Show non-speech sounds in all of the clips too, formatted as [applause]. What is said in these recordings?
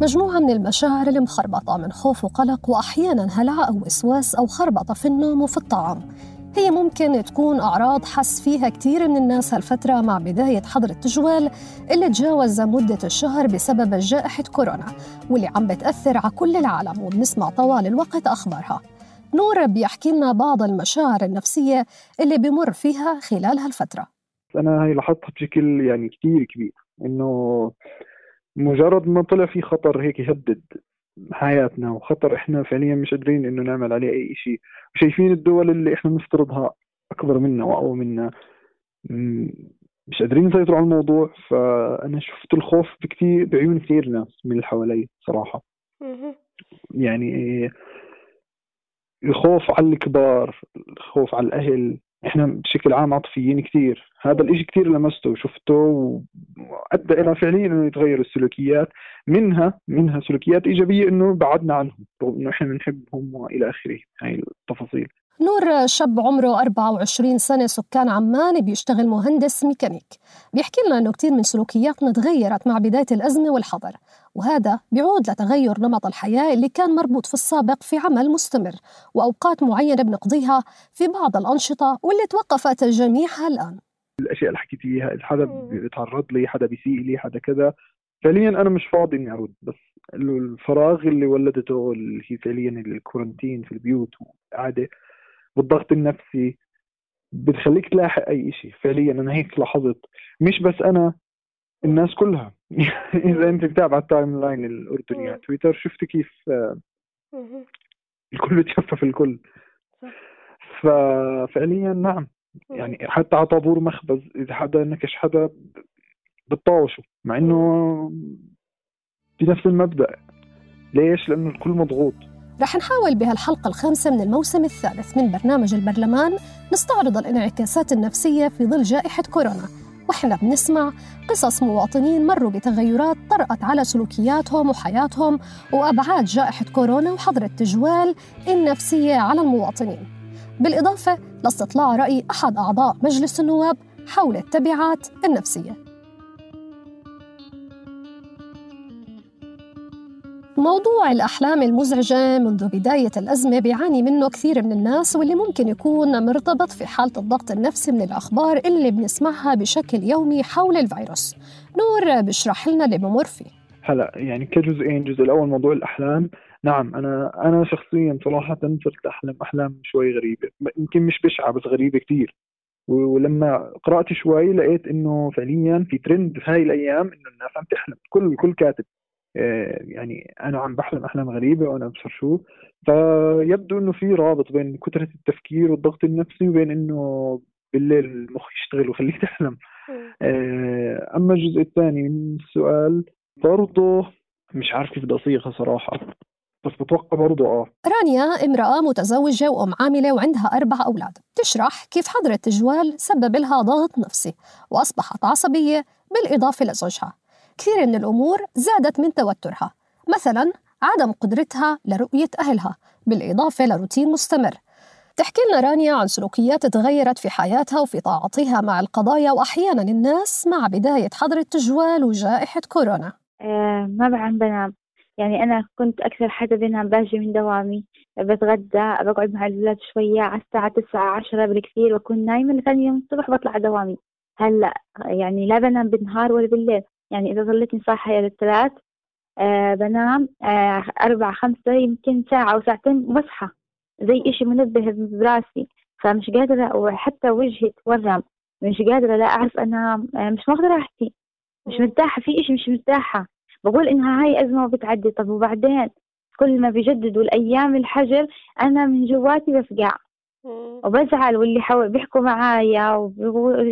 مجموعة من المشاعر المخربطة من خوف وقلق وأحيانا هلع أو وسواس أو خربطة في النوم وفي الطعام. هي ممكن تكون أعراض حس فيها كتير من الناس هالفترة مع بداية حظر التجوال اللي تجاوز مدة الشهر بسبب جائحة كورونا واللي عم بتأثر على كل العالم وبنسمع طوال الوقت أخبارها. نور بيحكي لنا بعض المشاعر النفسية اللي بمر فيها خلال هالفترة. أنا هاي لاحظتها بشكل يعني كثير كبير إنه مجرد ما طلع في خطر هيك يهدد حياتنا وخطر إحنا فعليا مش قادرين إنه نعمل عليه أي شيء وشايفين الدول اللي إحنا نفترضها أكبر منا وأقوى منا. مش قادرين يسيطروا على الموضوع. فأنا شفت الخوف بكثير بعيون كثير ناس من اللي حوالي صراحة. يعني الخوف على الكبار الخوف على الأهل إحنا بشكل عام عاطفيين كثير هذا الإشي كثير لمسته. وشفته وأدى إلى فعليا إنه يتغير السلوكيات. منها منها سلوكيات إيجابية إنه بعدنا عنهم رغم إنه إحنا بنحبهم وإلى آخره. هاي التفاصيل. نور شاب عمره 24 سنة سكان عمان بيشتغل مهندس ميكانيك. بيحكي لنا أنه كتير من سلوكياتنا تغيرت مع بداية الأزمة والحظر. وهذا بيعود لتغير نمط الحياة اللي كان مربوط في السابق في عمل مستمر وأوقات معينة بنقضيها في بعض الأنشطة واللي توقفت جميعها الآن. الأشياء اللي حكيت إياها إذا حدا بيتعرض لي حدا بيسيء لي حدا كذا فعليا أنا مش فاضي إني أرد بس الفراغ اللي ولدته اللي هي فعليا ال quarantine في البيوت والقعدة والضغط النفسي بتخليك تلاحق أي شيء فعليا أنا هيك لاحظت. مش بس أنا الناس كلها. [laughs] إذا أنت بتابع ال timeline الأردني على تويتر شفت كيف آه، الكل بتشفى في الكل ففعليا نعم. يعني حتى على طابور مخبز إذا حدا نكش حدا بتطاوشه مع إنه بنفس المبدأ. ليش؟ لأنه الكل مضغوط. رح نحاول بهالحلقة الخامسة من الموسم الثالث من برنامج البرلمان نستعرض الانعكاسات النفسية في ظل جائحة كورونا. وإحنا بنسمع قصص مواطنين مروا بتغيرات طرأت على سلوكياتهم وحياتهم وأبعاد جائحة كورونا وحظر التجوال النفسية على المواطنين. بالإضافة لاستطلاع رأي أحد أعضاء مجلس النواب حول التبعات النفسية. موضوع الأحلام المزعجة منذ بداية الأزمة بيعاني منه كثير من الناس واللي ممكن يكون مرتبط في حالة الضغط النفسي من الأخبار اللي بنسمعها بشكل يومي حول الفيروس. نور بشرح لنا اللي بمر فيه هلا يعني كجزئين الجزء الأول موضوع الأحلام. نعم أنا أنا شخصيا صراحة صرت أحلم أحلام شوي غريبة. يمكن مش بشعة بس غريبة كثير ولما قرأت شوي لقيت إنه فعليا في ترند في هاي الأيام إنه الناس عم تحلم. كل الكل كاتب يعني أنا عم بحلم أحلام غريبة وأنا ابصر شو. فيبدو إنه في رابط بين كثره التفكير والضغط النفسي وبين إنه بالليل المخ يشتغل ويخليك تحلم. آه، أما الجزء الثاني من السؤال برضه مش عارف كيف بدي أصيغها صراحة بس بتوقع برضه آه. رانيا امرأة متزوجة وأم عاملة وعندها أربع أولاد. تشرح كيف حظر التجوال سبب لها ضغط نفسي وأصبحت عصبية بالإضافة لزوجها. كثير من الأمور زادت من توترها مثلا عدم قدرتها لرؤية أهلها بالإضافة لروتين مستمر. تحكي لنا رانيا عن سلوكيات تغيرت في حياتها وفي تعاطيها مع القضايا وأحيانا الناس مع بداية حظر التجوال وجائحة كورونا. آه، ما بعرف بنام يعني أنا كنت أكثر حدا بنام باجي من دوامي. بتغدى بقعد مع الأولاد شوية على الساعة تسعة عشرة بالكثير بكون نايمة لثاني يوم الصبح بطلع على دوامي. هلأ يعني لا بنام بالنهار ولا بالليل. يعني إذا ظليتني صاحية للثلاث آه بنام آه أربع خمسة يمكن ساعة أو ساعتين وبصحى زي إشي منبه براسي. فمش قادرة وحتى وجهي تورم مش قادرة لا أعرف أنام آه مش ماخذة راحتي. مش مرتاحة في إشي مش مرتاحة. بقول إنها هاي أزمة وبتعدي. طب وبعدين؟ كل ما بيجددوا الأيام الحجر أنا من جواتي بفقع. وبزعل واللي حاول بيحكوا معايا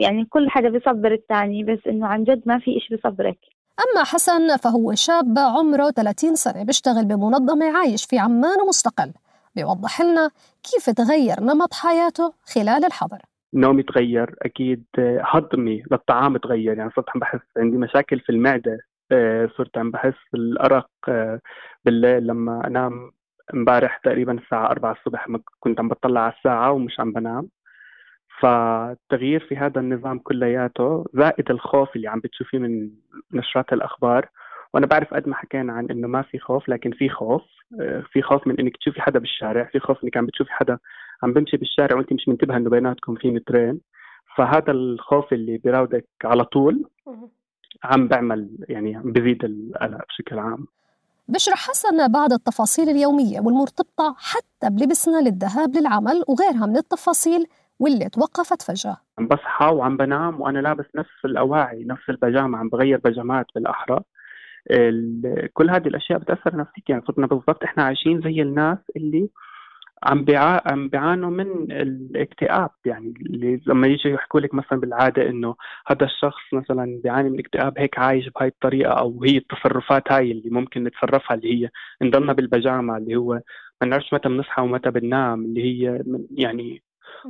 يعني كل حدا بيصبر الثاني بس إنه عن جد ما في إشي بيصبرك. أما حسن فهو شاب عمره 30 سنة بيشتغل بمنظمة عايش في عمان ومستقل بيوضح لنا كيف تغير نمط حياته خلال الحظر نومي تغير أكيد هضمي للطعام تغير. يعني صرت عم بحس عندي مشاكل في المعدة آه، صرت عم بحس بالأرق آه، بالليل لما أنام امبارح تقريبا الساعة 4 الصبح كنت عم بطلع على الساعة ومش عم بنام. فالتغيير في هذا النظام كلياته زائد الخوف اللي عم بتشوفيه من نشرات الأخبار وأنا بعرف قد ما حكينا عن إنه ما في خوف لكن في خوف. آه، في خوف من إنك تشوفي حدا بالشارع في خوف إنك عم بتشوفي حدا عم بمشي بالشارع وأنت مش منتبهة إنه بيناتكم في مترين. فهذا الخوف اللي بيراودك على طول عم بعمل يعني عم بزيد القلق بشكل عام. بشرح حسن بعض التفاصيل اليومية والمرتبطة حتى بلبسنا للذهاب للعمل وغيرها من التفاصيل واللي توقفت فجأة. عم بصحى وعم بنام وأنا لابس نفس الأواعي نفس البيجامة عم بغير بيجامات بالأحرى. كل هذه الأشياء بتأثر نفسيا يعني صرنا بالضبط إحنا عايشين زي الناس اللي عم بيعا... عم بيعانوا من الاكتئاب. يعني اللي لما يجي يحكوا لك مثلا بالعادة إنه هذا الشخص مثلا بيعاني من اكتئاب هيك عايش بهاي الطريقة أو هي التصرفات هاي اللي ممكن نتصرفها اللي هي نضلنا بالبجامة اللي هو ما نعرفش متى بنصحى ومتى بننام اللي هي يعني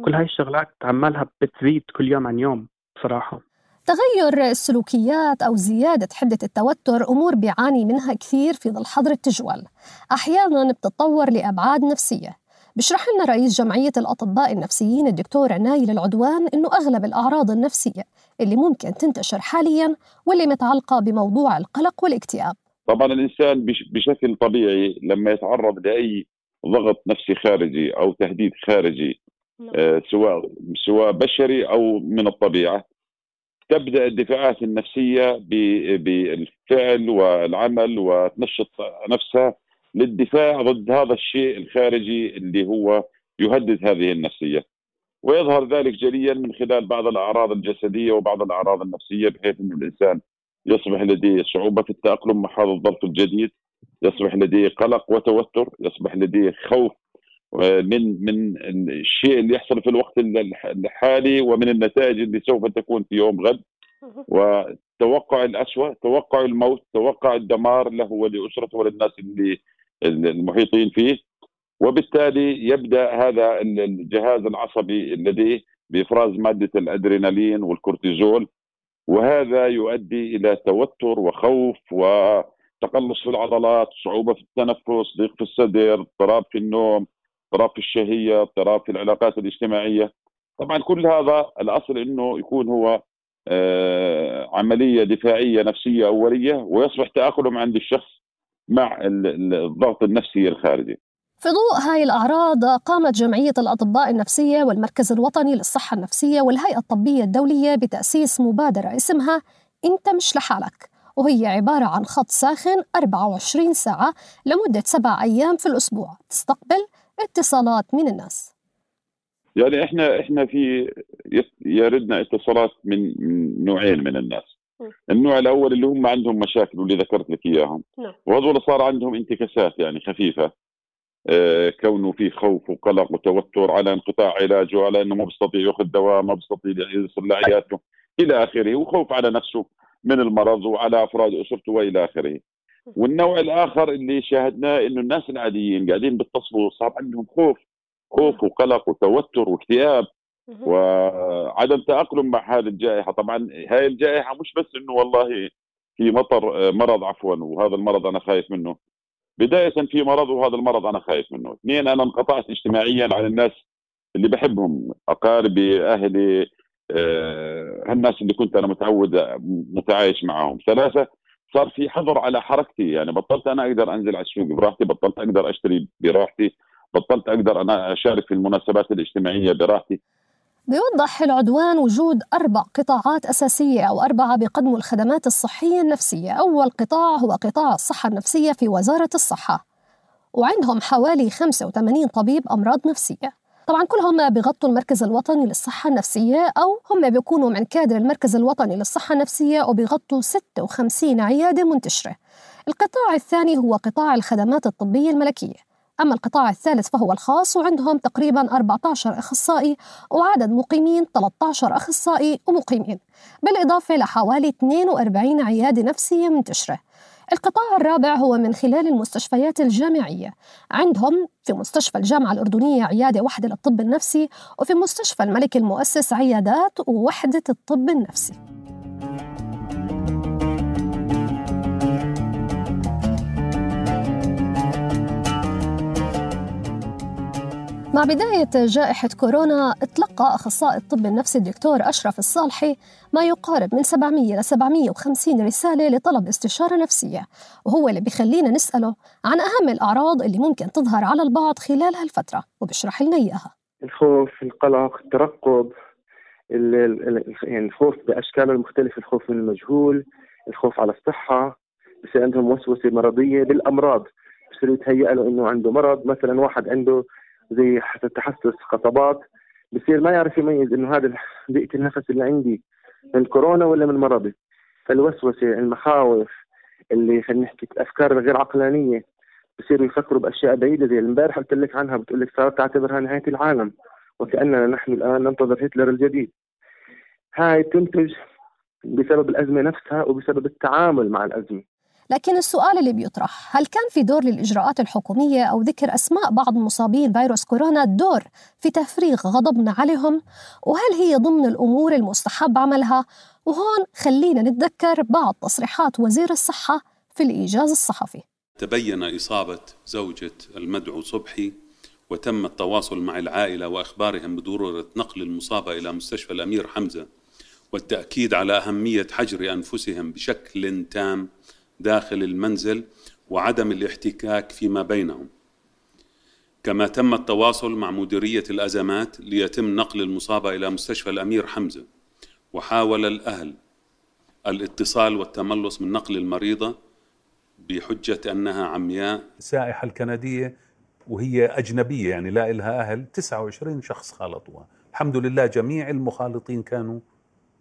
كل هاي الشغلات عمالها بتزيد كل يوم عن يوم بصراحة. تغير السلوكيات أو زيادة حدة التوتر أمور بيعاني منها كثير في ظل حظر التجوال. أحيانا بتتطور لأبعاد نفسية. بشرح لنا رئيس جمعية الأطباء النفسيين الدكتور نايل العدوان إنه أغلب الأعراض النفسية اللي ممكن تنتشر حاليا واللي متعلقة بموضوع القلق والاكتئاب طبعا الإنسان بشكل طبيعي لما يتعرض لأي ضغط نفسي خارجي أو تهديد خارجي نعم. آه سواء سواء بشري أو من الطبيعة تبدأ الدفاعات النفسية بالفعل والعمل وتنشط نفسها للدفاع ضد هذا الشيء الخارجي اللي هو يهدد هذه النفسية. ويظهر ذلك جليا من خلال بعض الأعراض الجسدية وبعض الأعراض النفسية بحيث ان الإنسان يصبح لديه صعوبة في التأقلم مع هذا الظرف الجديد يصبح لديه قلق وتوتر يصبح لديه خوف آه، من من الشيء اللي يحصل في الوقت الحالي ومن النتائج اللي سوف تكون في يوم غد. وتوقع الأسوأ توقع الموت توقع الدمار له ولأسرته وللناس اللي المحيطين فيه وبالتالي يبدأ هذا الجهاز العصبي لديه بإفراز مادة الأدرينالين والكورتيزول وهذا يؤدي إلى توتر وخوف وتقلص في العضلات صعوبة في التنفس ضيق في الصدر اضطراب في النوم اضطراب في الشهية اضطراب في العلاقات الاجتماعية. طبعا كل هذا الأصل إنه يكون هو آه، عملية دفاعية نفسية أولية ويصبح تاقلم عند الشخص مع الضغط النفسي الخارجي. في ضوء هاي الأعراض قامت جمعية الأطباء النفسية والمركز الوطني للصحة النفسية والهيئة الطبية الدولية بتأسيس مبادرة اسمها أنت مش لحالك وهي عبارة عن خط ساخن 24 ساعة لمدة سبع أيام في الأسبوع تستقبل اتصالات من الناس. يعني إحنا إحنا في يردنا اتصالات من نوعين من الناس. النوع الأول اللي هم عندهم مشاكل واللي ذكرت لك إياهم. نعم. وهذول صار عندهم انتكاسات يعني خفيفة. آه كونه في خوف وقلق وتوتر على انقطاع علاجه على إنه ما بيستطيع يأخذ دواء ما بيستطيع يصل لعيادته إلى آخره وخوف على نفسه من المرض وعلى أفراد أسرته وإلى آخره. والنوع الآخر اللي شاهدناه إنه الناس العاديين قاعدين بيتصلوا صار عندهم خوف. خوف وقلق وتوتر واكتئاب. وعدم تأقلم مع هذه الجائحة. طبعا هاي الجائحة مش بس إنه والله في مطر مرض عفوا وهذا المرض أنا خايف منه. بداية في مرض وهذا المرض أنا خايف منه. اثنين أنا انقطعت اجتماعيا عن الناس اللي بحبهم أقاربي أهلي آه هالناس اللي كنت أنا متعود متعايش معهم ثلاثة صار في حظر على حركتي. يعني بطلت أنا أقدر أنزل على السوق براحتي بطلت أقدر أشتري براحتي بطلت أقدر أنا أشارك في المناسبات الاجتماعية براحتي. بيوضح العدوان وجود أربع قطاعات أساسية أو أربعة بيقدموا الخدمات الصحية النفسية. أول قطاع هو قطاع الصحة النفسية في وزارة الصحة وعندهم حوالي 85 طبيب أمراض نفسية. طبعا كلهم بيغطوا المركز الوطني للصحة النفسية أو هم بيكونوا من كادر المركز الوطني للصحة النفسية وبيغطوا 56 عيادة منتشرة. القطاع الثاني هو قطاع الخدمات الطبية الملكية. أما القطاع الثالث فهو الخاص وعندهم تقريبا 14 أخصائي وعدد مقيمين 13 أخصائي ومقيمين بالإضافة لحوالي 42 عيادة نفسية منتشرة. القطاع الرابع هو من خلال المستشفيات الجامعية. عندهم في مستشفى الجامعة الأردنية عيادة واحدة للطب النفسي وفي مستشفى الملك المؤسس عيادات ووحدة الطب النفسي. مع بداية جائحة كورونا تلقى أخصائي الطب النفسي الدكتور أشرف الصالحي ما يقارب من 700 ل 750 رسالة لطلب استشارة نفسية وهو اللي بيخلينا نسأله عن أهم الأعراض اللي ممكن تظهر على البعض خلال هالفترة وبشرح لنا إياها. الخوف القلق الترقب يعني الخوف بأشكاله المختلفة الخوف من المجهول الخوف على الصحة بصير عندهم وسوسة مرضية بالأمراض بصير يتهيأ له إنه عنده مرض مثلا واحد عنده زي تحسس خطبات بصير ما يعرف يميز إنه هذا ضيقه النفس اللي عندي من كورونا ولا من مرضي. فالوسوسة المخاوف اللي خلينا نحكي الافكار الغير عقلانية بصيروا يفكروا بأشياء بعيدة زي امبارح قلت لك عنها بتقول لك صارت تعتبرها نهاية العالم وكأننا نحن الآن ننتظر هتلر الجديد. هاي تنتج بسبب الأزمة نفسها وبسبب التعامل مع الأزمة. لكن السؤال اللي بيطرح هل كان في دور للإجراءات الحكومية أو ذكر أسماء بعض مصابين فيروس كورونا دور في تفريغ غضبنا عليهم؟ وهل هي ضمن الأمور المستحب عملها؟ وهون خلينا نتذكر بعض تصريحات وزير الصحة في الإيجاز الصحفي. تبين إصابة زوجة المدعو صبحي وتم التواصل مع العائلة وإخبارهم بضرورة نقل المصابة إلى مستشفى الأمير حمزة والتأكيد على أهمية حجر أنفسهم بشكل تام داخل المنزل وعدم الاحتكاك فيما بينهم. كما تم التواصل مع مديرية الأزمات ليتم نقل المصابة إلى مستشفى الأمير حمزة وحاول الأهل الاتصال والتملص من نقل المريضة بحجة أنها عمياء. السائحة الكندية وهي أجنبية يعني لا إلها أهل 29 شخص خالطوها. الحمد لله جميع المخالطين كانوا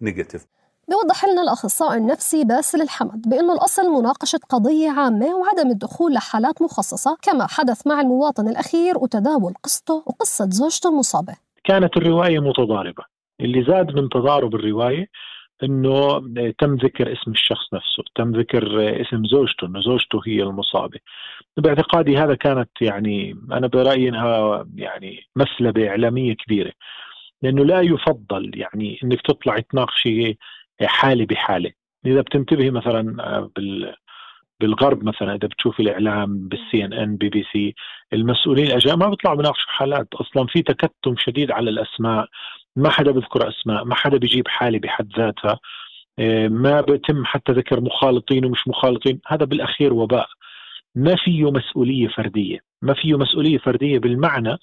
نيجاتيف بيوضح لنا الأخصائي النفسي باسل الحمد بأنه الأصل مناقشة قضية عامة وعدم الدخول لحالات مخصصة كما حدث مع المواطن الأخير وتداول قصته وقصة زوجته المصابة كانت الرواية متضاربة اللي زاد من تضارب الرواية إنه تم ذكر اسم الشخص نفسه، تم ذكر اسم زوجته إنه زوجته هي المصابة. باعتقادي هذا كانت يعني أنا برأيي إنها يعني مثلبة إعلامية كبيرة. لأنه لا يفضل يعني إنك تطلع تناقشي حاله بحاله إذا بتنتبهي مثلا آه، بال بالغرب مثلا إذا بتشوفي الإعلام بال CNN BBC المسؤولين الاجانب ما بيطلعوا بيناقشوا حالات. أصلا في تكتم شديد على الأسماء. ما حدا بيذكر أسماء ما حدا بيجيب حاله بحد ذاتها. آه، ما بيتم حتى ذكر مخالطين ومش مخالطين. هذا بالأخير وباء. ما فيه مسؤولية فردية. ما فيه مسؤولية فردية بالمعنى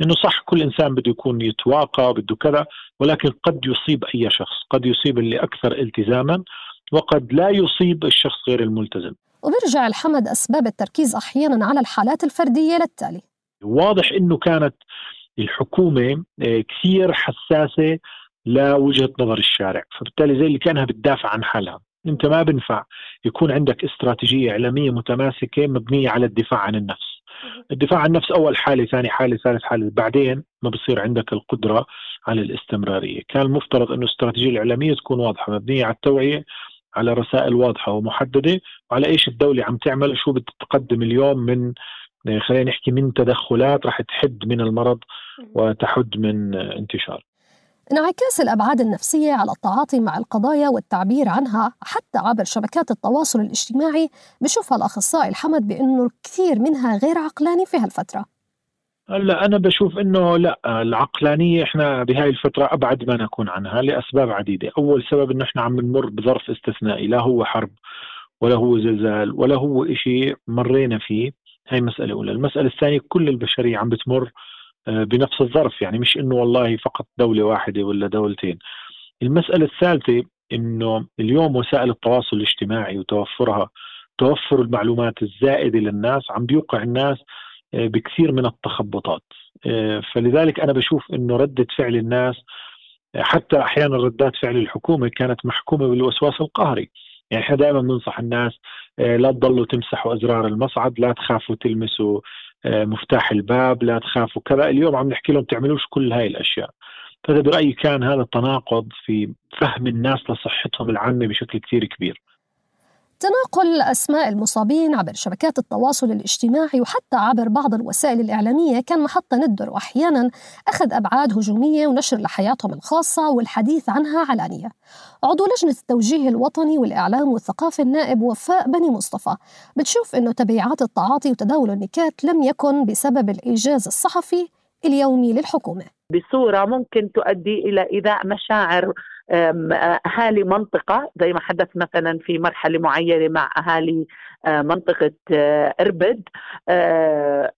انه صح كل إنسان بده يكون يتواقى بده كذا ولكن قد يصيب أي شخص، قد يصيب اللي أكثر التزاما وقد لا يصيب الشخص غير الملتزم. وبيرجع الحمد أسباب التركيز أحيانا على الحالات الفردية للتالي. واضح إنه كانت الحكومة آه، كثير حساسة لوجهة نظر الشارع، فبالتالي زي اللي كانها بتدافع عن حالها. أنت ما بنفع يكون عندك استراتيجية إعلامية متماسكة مبنية على الدفاع عن النفس. الدفاع عن النفس أول حاله ثاني حاله ثالث حاله بعدين ما بصير عندك القدرة على الاستمرارية. كان المفترض إنه الاستراتيجيه الإعلامية تكون واضحة مبنية على التوعية على رسائل واضحة ومحددة وعلى إيش الدولة عم تعمل شو بتقدم اليوم من خلينا نحكي من تدخلات راح تحد من المرض وتحد من انتشار. انعكاس الأبعاد النفسية على التعاطي مع القضايا والتعبير عنها حتى عبر شبكات التواصل الاجتماعي بشوفها الأخصائي الحمد بأنه الكثير منها غير عقلاني في هالفترة. هلا أنا بشوف إنه لا العقلانية إحنا بهاي الفترة أبعد ما نكون عنها لأسباب عديدة، أول سبب إنه إحنا عم نمر بظرف استثنائي لا هو حرب ولا هو زلزال ولا هو شيء مرينا فيه، هاي مسألة أولى، المسألة الثانية كل البشرية عم بتمر بنفس الظرف يعني مش إنه والله فقط دولة واحدة ولا دولتين. المسألة الثالثة إنه اليوم وسائل التواصل الاجتماعي وتوفرها توفر المعلومات الزائدة للناس عم بيوقع الناس آه، بكثير من التخبطات. آه، فلذلك أنا بشوف إنه ردة فعل الناس حتى أحيانا ردات فعل الحكومة كانت محكومة بالوسواس القهري. يعني إحنا دائما بننصح الناس لا تضلوا تمسحوا أزرار المصعد لا تخافوا تلمسوا آه، مفتاح الباب لا تخافوا كذا. اليوم عم نحكي لهم تعملوش كل هاي الأشياء. فهذا برأيي كان هذا التناقض في فهم الناس لصحتهم العامة بشكل كثير كبير. تناقل أسماء المصابين عبر شبكات التواصل الاجتماعي وحتى عبر بعض الوسائل الإعلامية كان محط ندر وأحيانا أخذ أبعاد هجومية ونشر لحياتهم الخاصة والحديث عنها علانية. عضو لجنة التوجيه الوطني والإعلام والثقافة النائب وفاء بني مصطفى بتشوف أنه تبعات التعاطي وتداول النكات لم يكن بسبب الإيجاز الصحفي اليومي للحكومة. بصورة ممكن تؤدي إلى إيذاء مشاعر أهالي منطقة زي ما حدث مثلا في مرحلة معينة مع أهالي منطقة إربد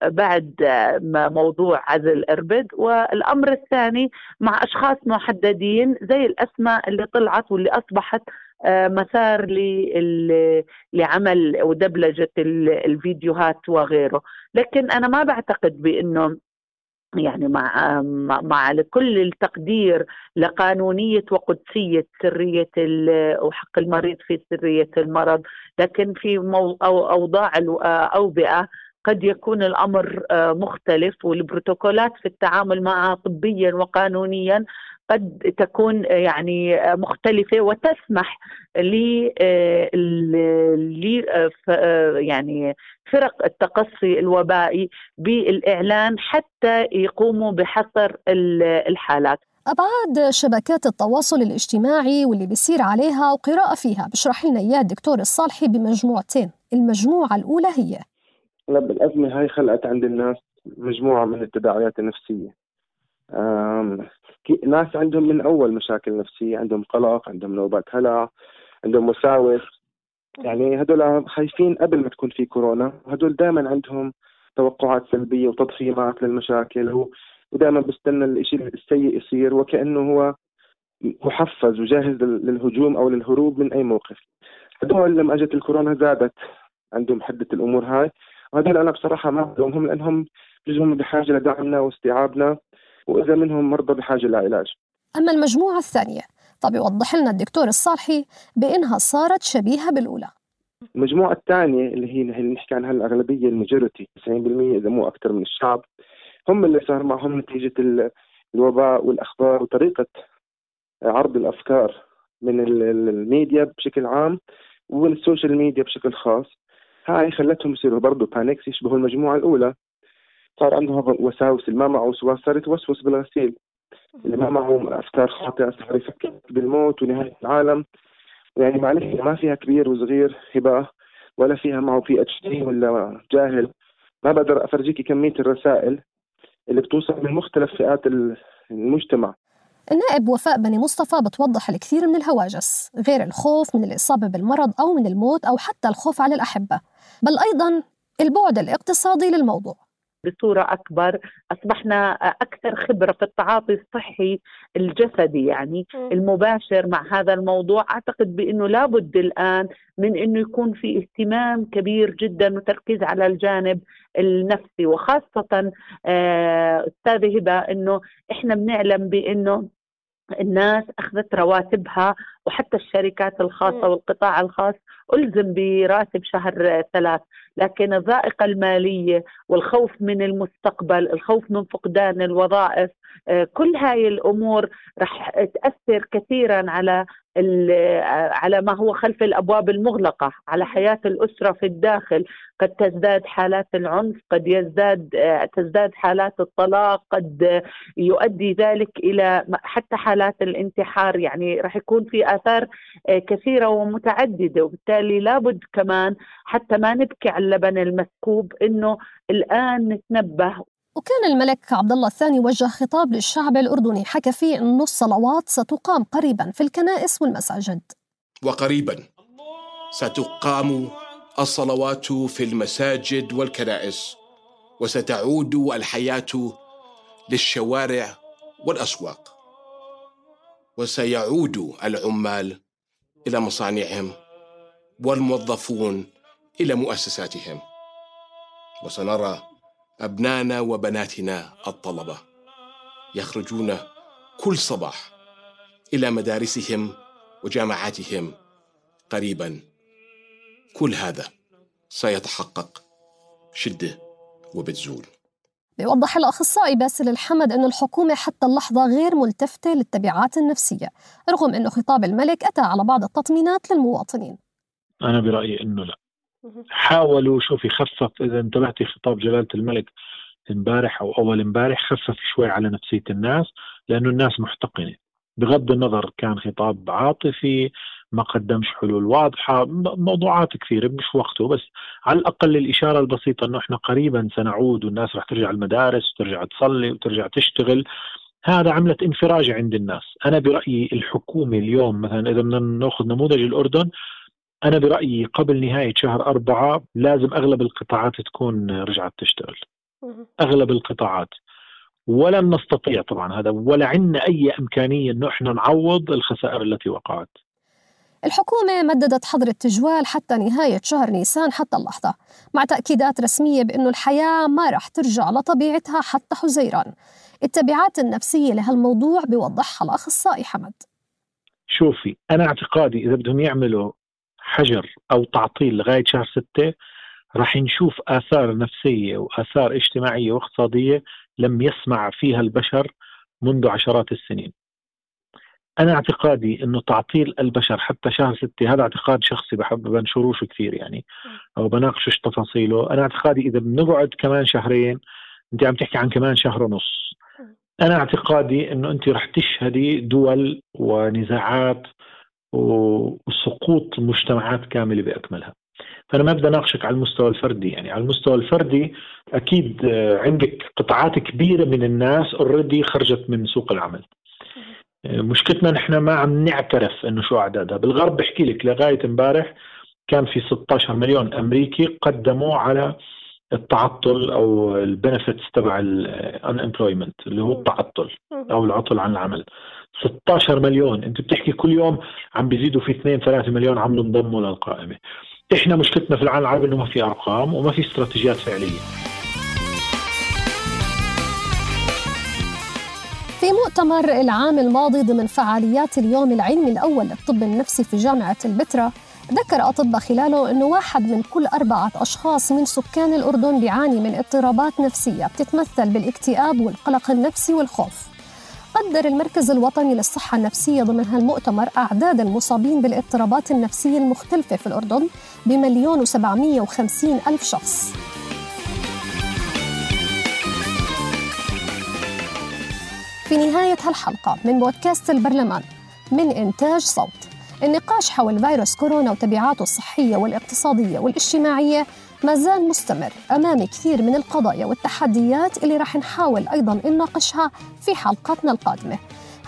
بعد موضوع عزل إربد والأمر الثاني مع أشخاص محددين زي الأسماء اللي طلعت واللي أصبحت مسار لعمل ودبلجة الفيديوهات وغيره. لكن أنا ما بعتقد بأنه يعني مع مع كل التقدير لقانونية وقدسية سرية وحق المريض في سرية المرض لكن في أوضاع الاوبئه قد يكون الأمر مختلف والبروتوكولات في التعامل معها طبيا وقانونيا قد تكون يعني مختلفة وتسمح ل يعني فرق التقصي الوبائي بالإعلان حتى يقوموا بحصر الحالات. أبعاد شبكات التواصل الاجتماعي واللي بيصير عليها وقراءة فيها بشرح لنا إياه الدكتور الصالحي بمجموعتين المجموعة الأولى هي الأزمة هاي خلقت عند الناس مجموعة من التداعيات النفسية. ناس عندهم من أول مشاكل نفسية عندهم قلق عندهم نوبات هلع عندهم وساوس يعني هدول خايفين قبل ما تكون في كورونا وهدول دائما عندهم توقعات سلبية وتضخيمات للمشاكل ودائما بيستنى الشيء السيء يصير وكأنه هو محفز وجاهز للهجوم أو للهروب من أي موقف. هدول لما أجت الكورونا زادت عندهم حدة الأمور هاي. وهذول أنا بصراحة ما بلومهم لأنهم بيجوا بحاجة لدعمنا واستيعابنا وإذا منهم مرضى بحاجة لعلاج. أما المجموعة الثانية طب يوضح لنا الدكتور الصالحي بأنها صارت شبيهة بالأولى. المجموعة الثانية اللي هي اللي نحكي عنها الأغلبية الماجورتي 90% إذا مو أكثر من الشعب هم اللي صار معهم نتيجة الوباء والأخبار وطريقة عرض الأفكار من الميديا بشكل عام ومن ال social media بشكل خاص. هاي خلتهم يصيروا برضه panics يشبهوا المجموعة الأولى. صار عندهم وساوس اللي ما معه وسواس صار يتوسوس بالغسيل اللي ما معه أفكار خاطئة صار يفكر بالموت ونهاية العالم. يعني معلش ما فيها كبير وصغير هبة ولا فيها معه PhD ولا جاهل. ما بقدر أفرجيكي كمية الرسائل اللي بتوصل من مختلف فئات المجتمع. النائب وفاء بني مصطفى بتوضح الكثير من الهواجس غير الخوف من الإصابة بالمرض أو من الموت أو حتى الخوف على الأحبة. بل أيضا البعد الاقتصادي للموضوع. بصورة أكبر أصبحنا أكثر خبرة في التعاطي الصحي الجسدي يعني المباشر مع هذا الموضوع. أعتقد بأنه لابد الآن من أنه يكون في اهتمام كبير جدا وتركيز على الجانب النفسي. وخاصة آه، أستاذة هبة أنه إحنا بنعلم بأنه الناس أخذت رواتبها وحتى الشركات الخاصة والقطاع الخاص ألزم براتب شهر ثلاث لكن الذائقة المالية والخوف من المستقبل الخوف من فقدان الوظائف آه، كل هاي الأمور رح تأثر كثيرا على على ما هو خلف الأبواب المغلقة على حياة الأسرة في الداخل. قد تزداد حالات العنف قد يزداد تزداد حالات الطلاق قد يؤدي ذلك إلى حتى حالات الانتحار. يعني راح يكون في آثار كثيرة ومتعددة وبالتالي لابد كمان حتى ما نبكي على اللبن المسكوب إنه الآن نتنبه. وكان الملك عبد الله الثاني وجه خطاب للشعب الأردني حكى فيه أن الصلوات ستقام قريبا في الكنائس والمساجد وقريبا ستقام الصلوات في المساجد والكنائس وستعود الحياة للشوارع والأسواق. وسيعود العمال إلى مصانعهم والموظفون إلى مؤسساتهم. وسنرى أبنانا وبناتنا الطلبة يخرجون كل صباح إلى مدارسهم وجامعاتهم قريبا. كل هذا سيتحقق شده وبتزول. بيوضح الأخصائي باسل الحمد أن الحكومة حتى اللحظة غير ملتفتة للتبعات النفسية رغم أنه خطاب الملك أتى على بعض التطمينات للمواطنين. أنا برأيي أنه لا. حاولوا شوف يخفف إذا انتبهتي خطاب جلالة الملك امبارح أو أول امبارح خفف شوي على نفسية الناس لأنه الناس محتقنة. بغض النظر كان خطاب عاطفي ما قدمش حلول واضحة موضوعات كثيرة مش وقته بس على الأقل الإشارة البسيطة أنه إحنا قريبا سنعود والناس رح ترجع المدارس وترجع تصلي وترجع تشتغل هذا عملت انفراج عند الناس. أنا برأيي الحكومة اليوم مثلا إذا بدنا نأخذ نموذج الأردن أنا برأيي قبل نهاية شهر أربعة لازم أغلب القطاعات تكون رجعت تشتغل. أغلب القطاعات. ولن نستطيع طبعا هذا ولا عندنا أي إمكانية أنه إحنا نعوض الخسائر التي وقعت. الحكومة مددت حظر التجوال حتى نهاية شهر نيسان حتى اللحظة مع تأكيدات رسمية بأنه الحياة ما رح ترجع لطبيعتها حتى حزيران. التبعات النفسية لهالموضوع بيوضحها الأخصائي حمد. شوفي أنا اعتقادي إذا بدهم يعملوا حجر أو تعطيل لغاية شهر ستة راح نشوف آثار نفسية وآثار اجتماعية واقتصادية لم يسمع فيها البشر منذ عشرات السنين. أنا اعتقادي إنه تعطيل البشر حتى شهر ستة هذا اعتقاد شخصي بحب بنشروش كثير يعني أو بناقشش تفاصيله. أنا اعتقادي إذا بنقعد كمان شهرين أنت عم تحكي عن كمان شهر ونص. أنا اعتقادي إنه أنت رح تشهدي دول ونزاعات وسقوط مجتمعات كاملة بأكملها. فأنا ما بدي أناقشك على المستوى الفردي يعني. على المستوى الفردي أكيد عندك قطاعات كبيرة من الناس already خرجت من سوق العمل. مشكلتنا نحن ما عم نعترف إنه شو أعدادها. بالغرب بحكي لك لغاية امبارح كان في 16 مليون أمريكي قدموا على التعطل أو ال benefits تبع ال unemployment اللي هو التعطل أو العطل عن العمل. 16 مليون. أنت بتحكي كل يوم عم بيزيدوا في 2 3 مليون عم ينضموا للقائمة. إحنا مشكلتنا في العالم العربي إنه ما في أرقام وما في استراتيجيات فعلية. في مؤتمر العام الماضي ضمن فعاليات اليوم العلمي الأول للطب النفسي في جامعة البتراء ذكر أطباء خلاله أنه واحد من كل أربعة أشخاص من سكان الأردن بيعاني من اضطرابات نفسية بتتمثل بالاكتئاب والقلق النفسي والخوف. قدر المركز الوطني للصحة النفسية ضمن هالمؤتمر أعداد المصابين بالاضطرابات النفسية المختلفة في الأردن بمليون وسبعمية وخمسين ألف شخص. في نهاية هالحلقة من بودكاست البرلمان من إنتاج صوت. النقاش حول فيروس كورونا وتبعاته الصحية والاقتصادية والاجتماعية ما زال مستمر أمام كثير من القضايا والتحديات اللي راح نحاول أيضا نناقشها في حلقاتنا القادمة.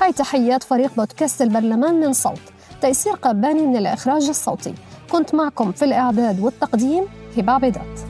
هاي تحيات فريق بودكاست البرلمان من صوت تيسير قباني من الإخراج الصوتي. كنت معكم في الإعداد والتقديم هبة عبيدات.